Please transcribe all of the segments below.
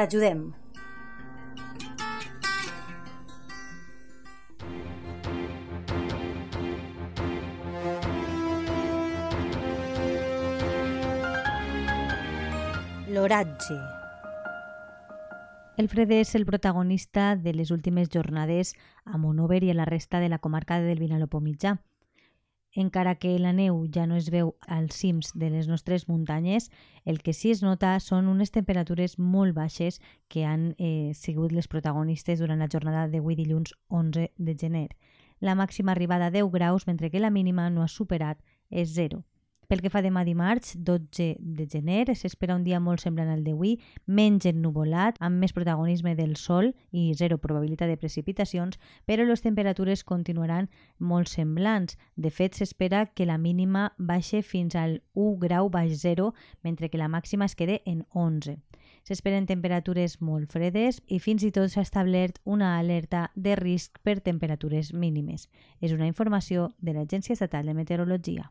T'ajudem. L'oratge. El fred és el protagonista de les últimes jornades a Monover i a la resta de la comarca del Vinalopó mitjà. Encara que la neu ja no es veu als cims de les nostres muntanyes, el que sí es nota són unes temperatures molt baixes que han eh, sigut les protagonistes durant la jornada d'avui dilluns 11 de gener. La màxima arribada a 10 graus, mentre que la mínima no ha superat és 0. Pel que fa demà dimarts, 12 de gener, s'espera un dia molt semblant al d'avui, menys ennuvolat, amb més protagonisme del sol i zero probabilitat de precipitacions, però les temperatures continuaran molt semblants. De fet, s'espera que la mínima baixe fins al 1 grau baix 0, mentre que la màxima es quede en 11. S'esperen temperatures molt fredes i fins i tot s'ha establert una alerta de risc per temperatures mínimes. És una informació de l'Agència Estatal de Meteorologia.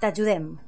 T'ajudem.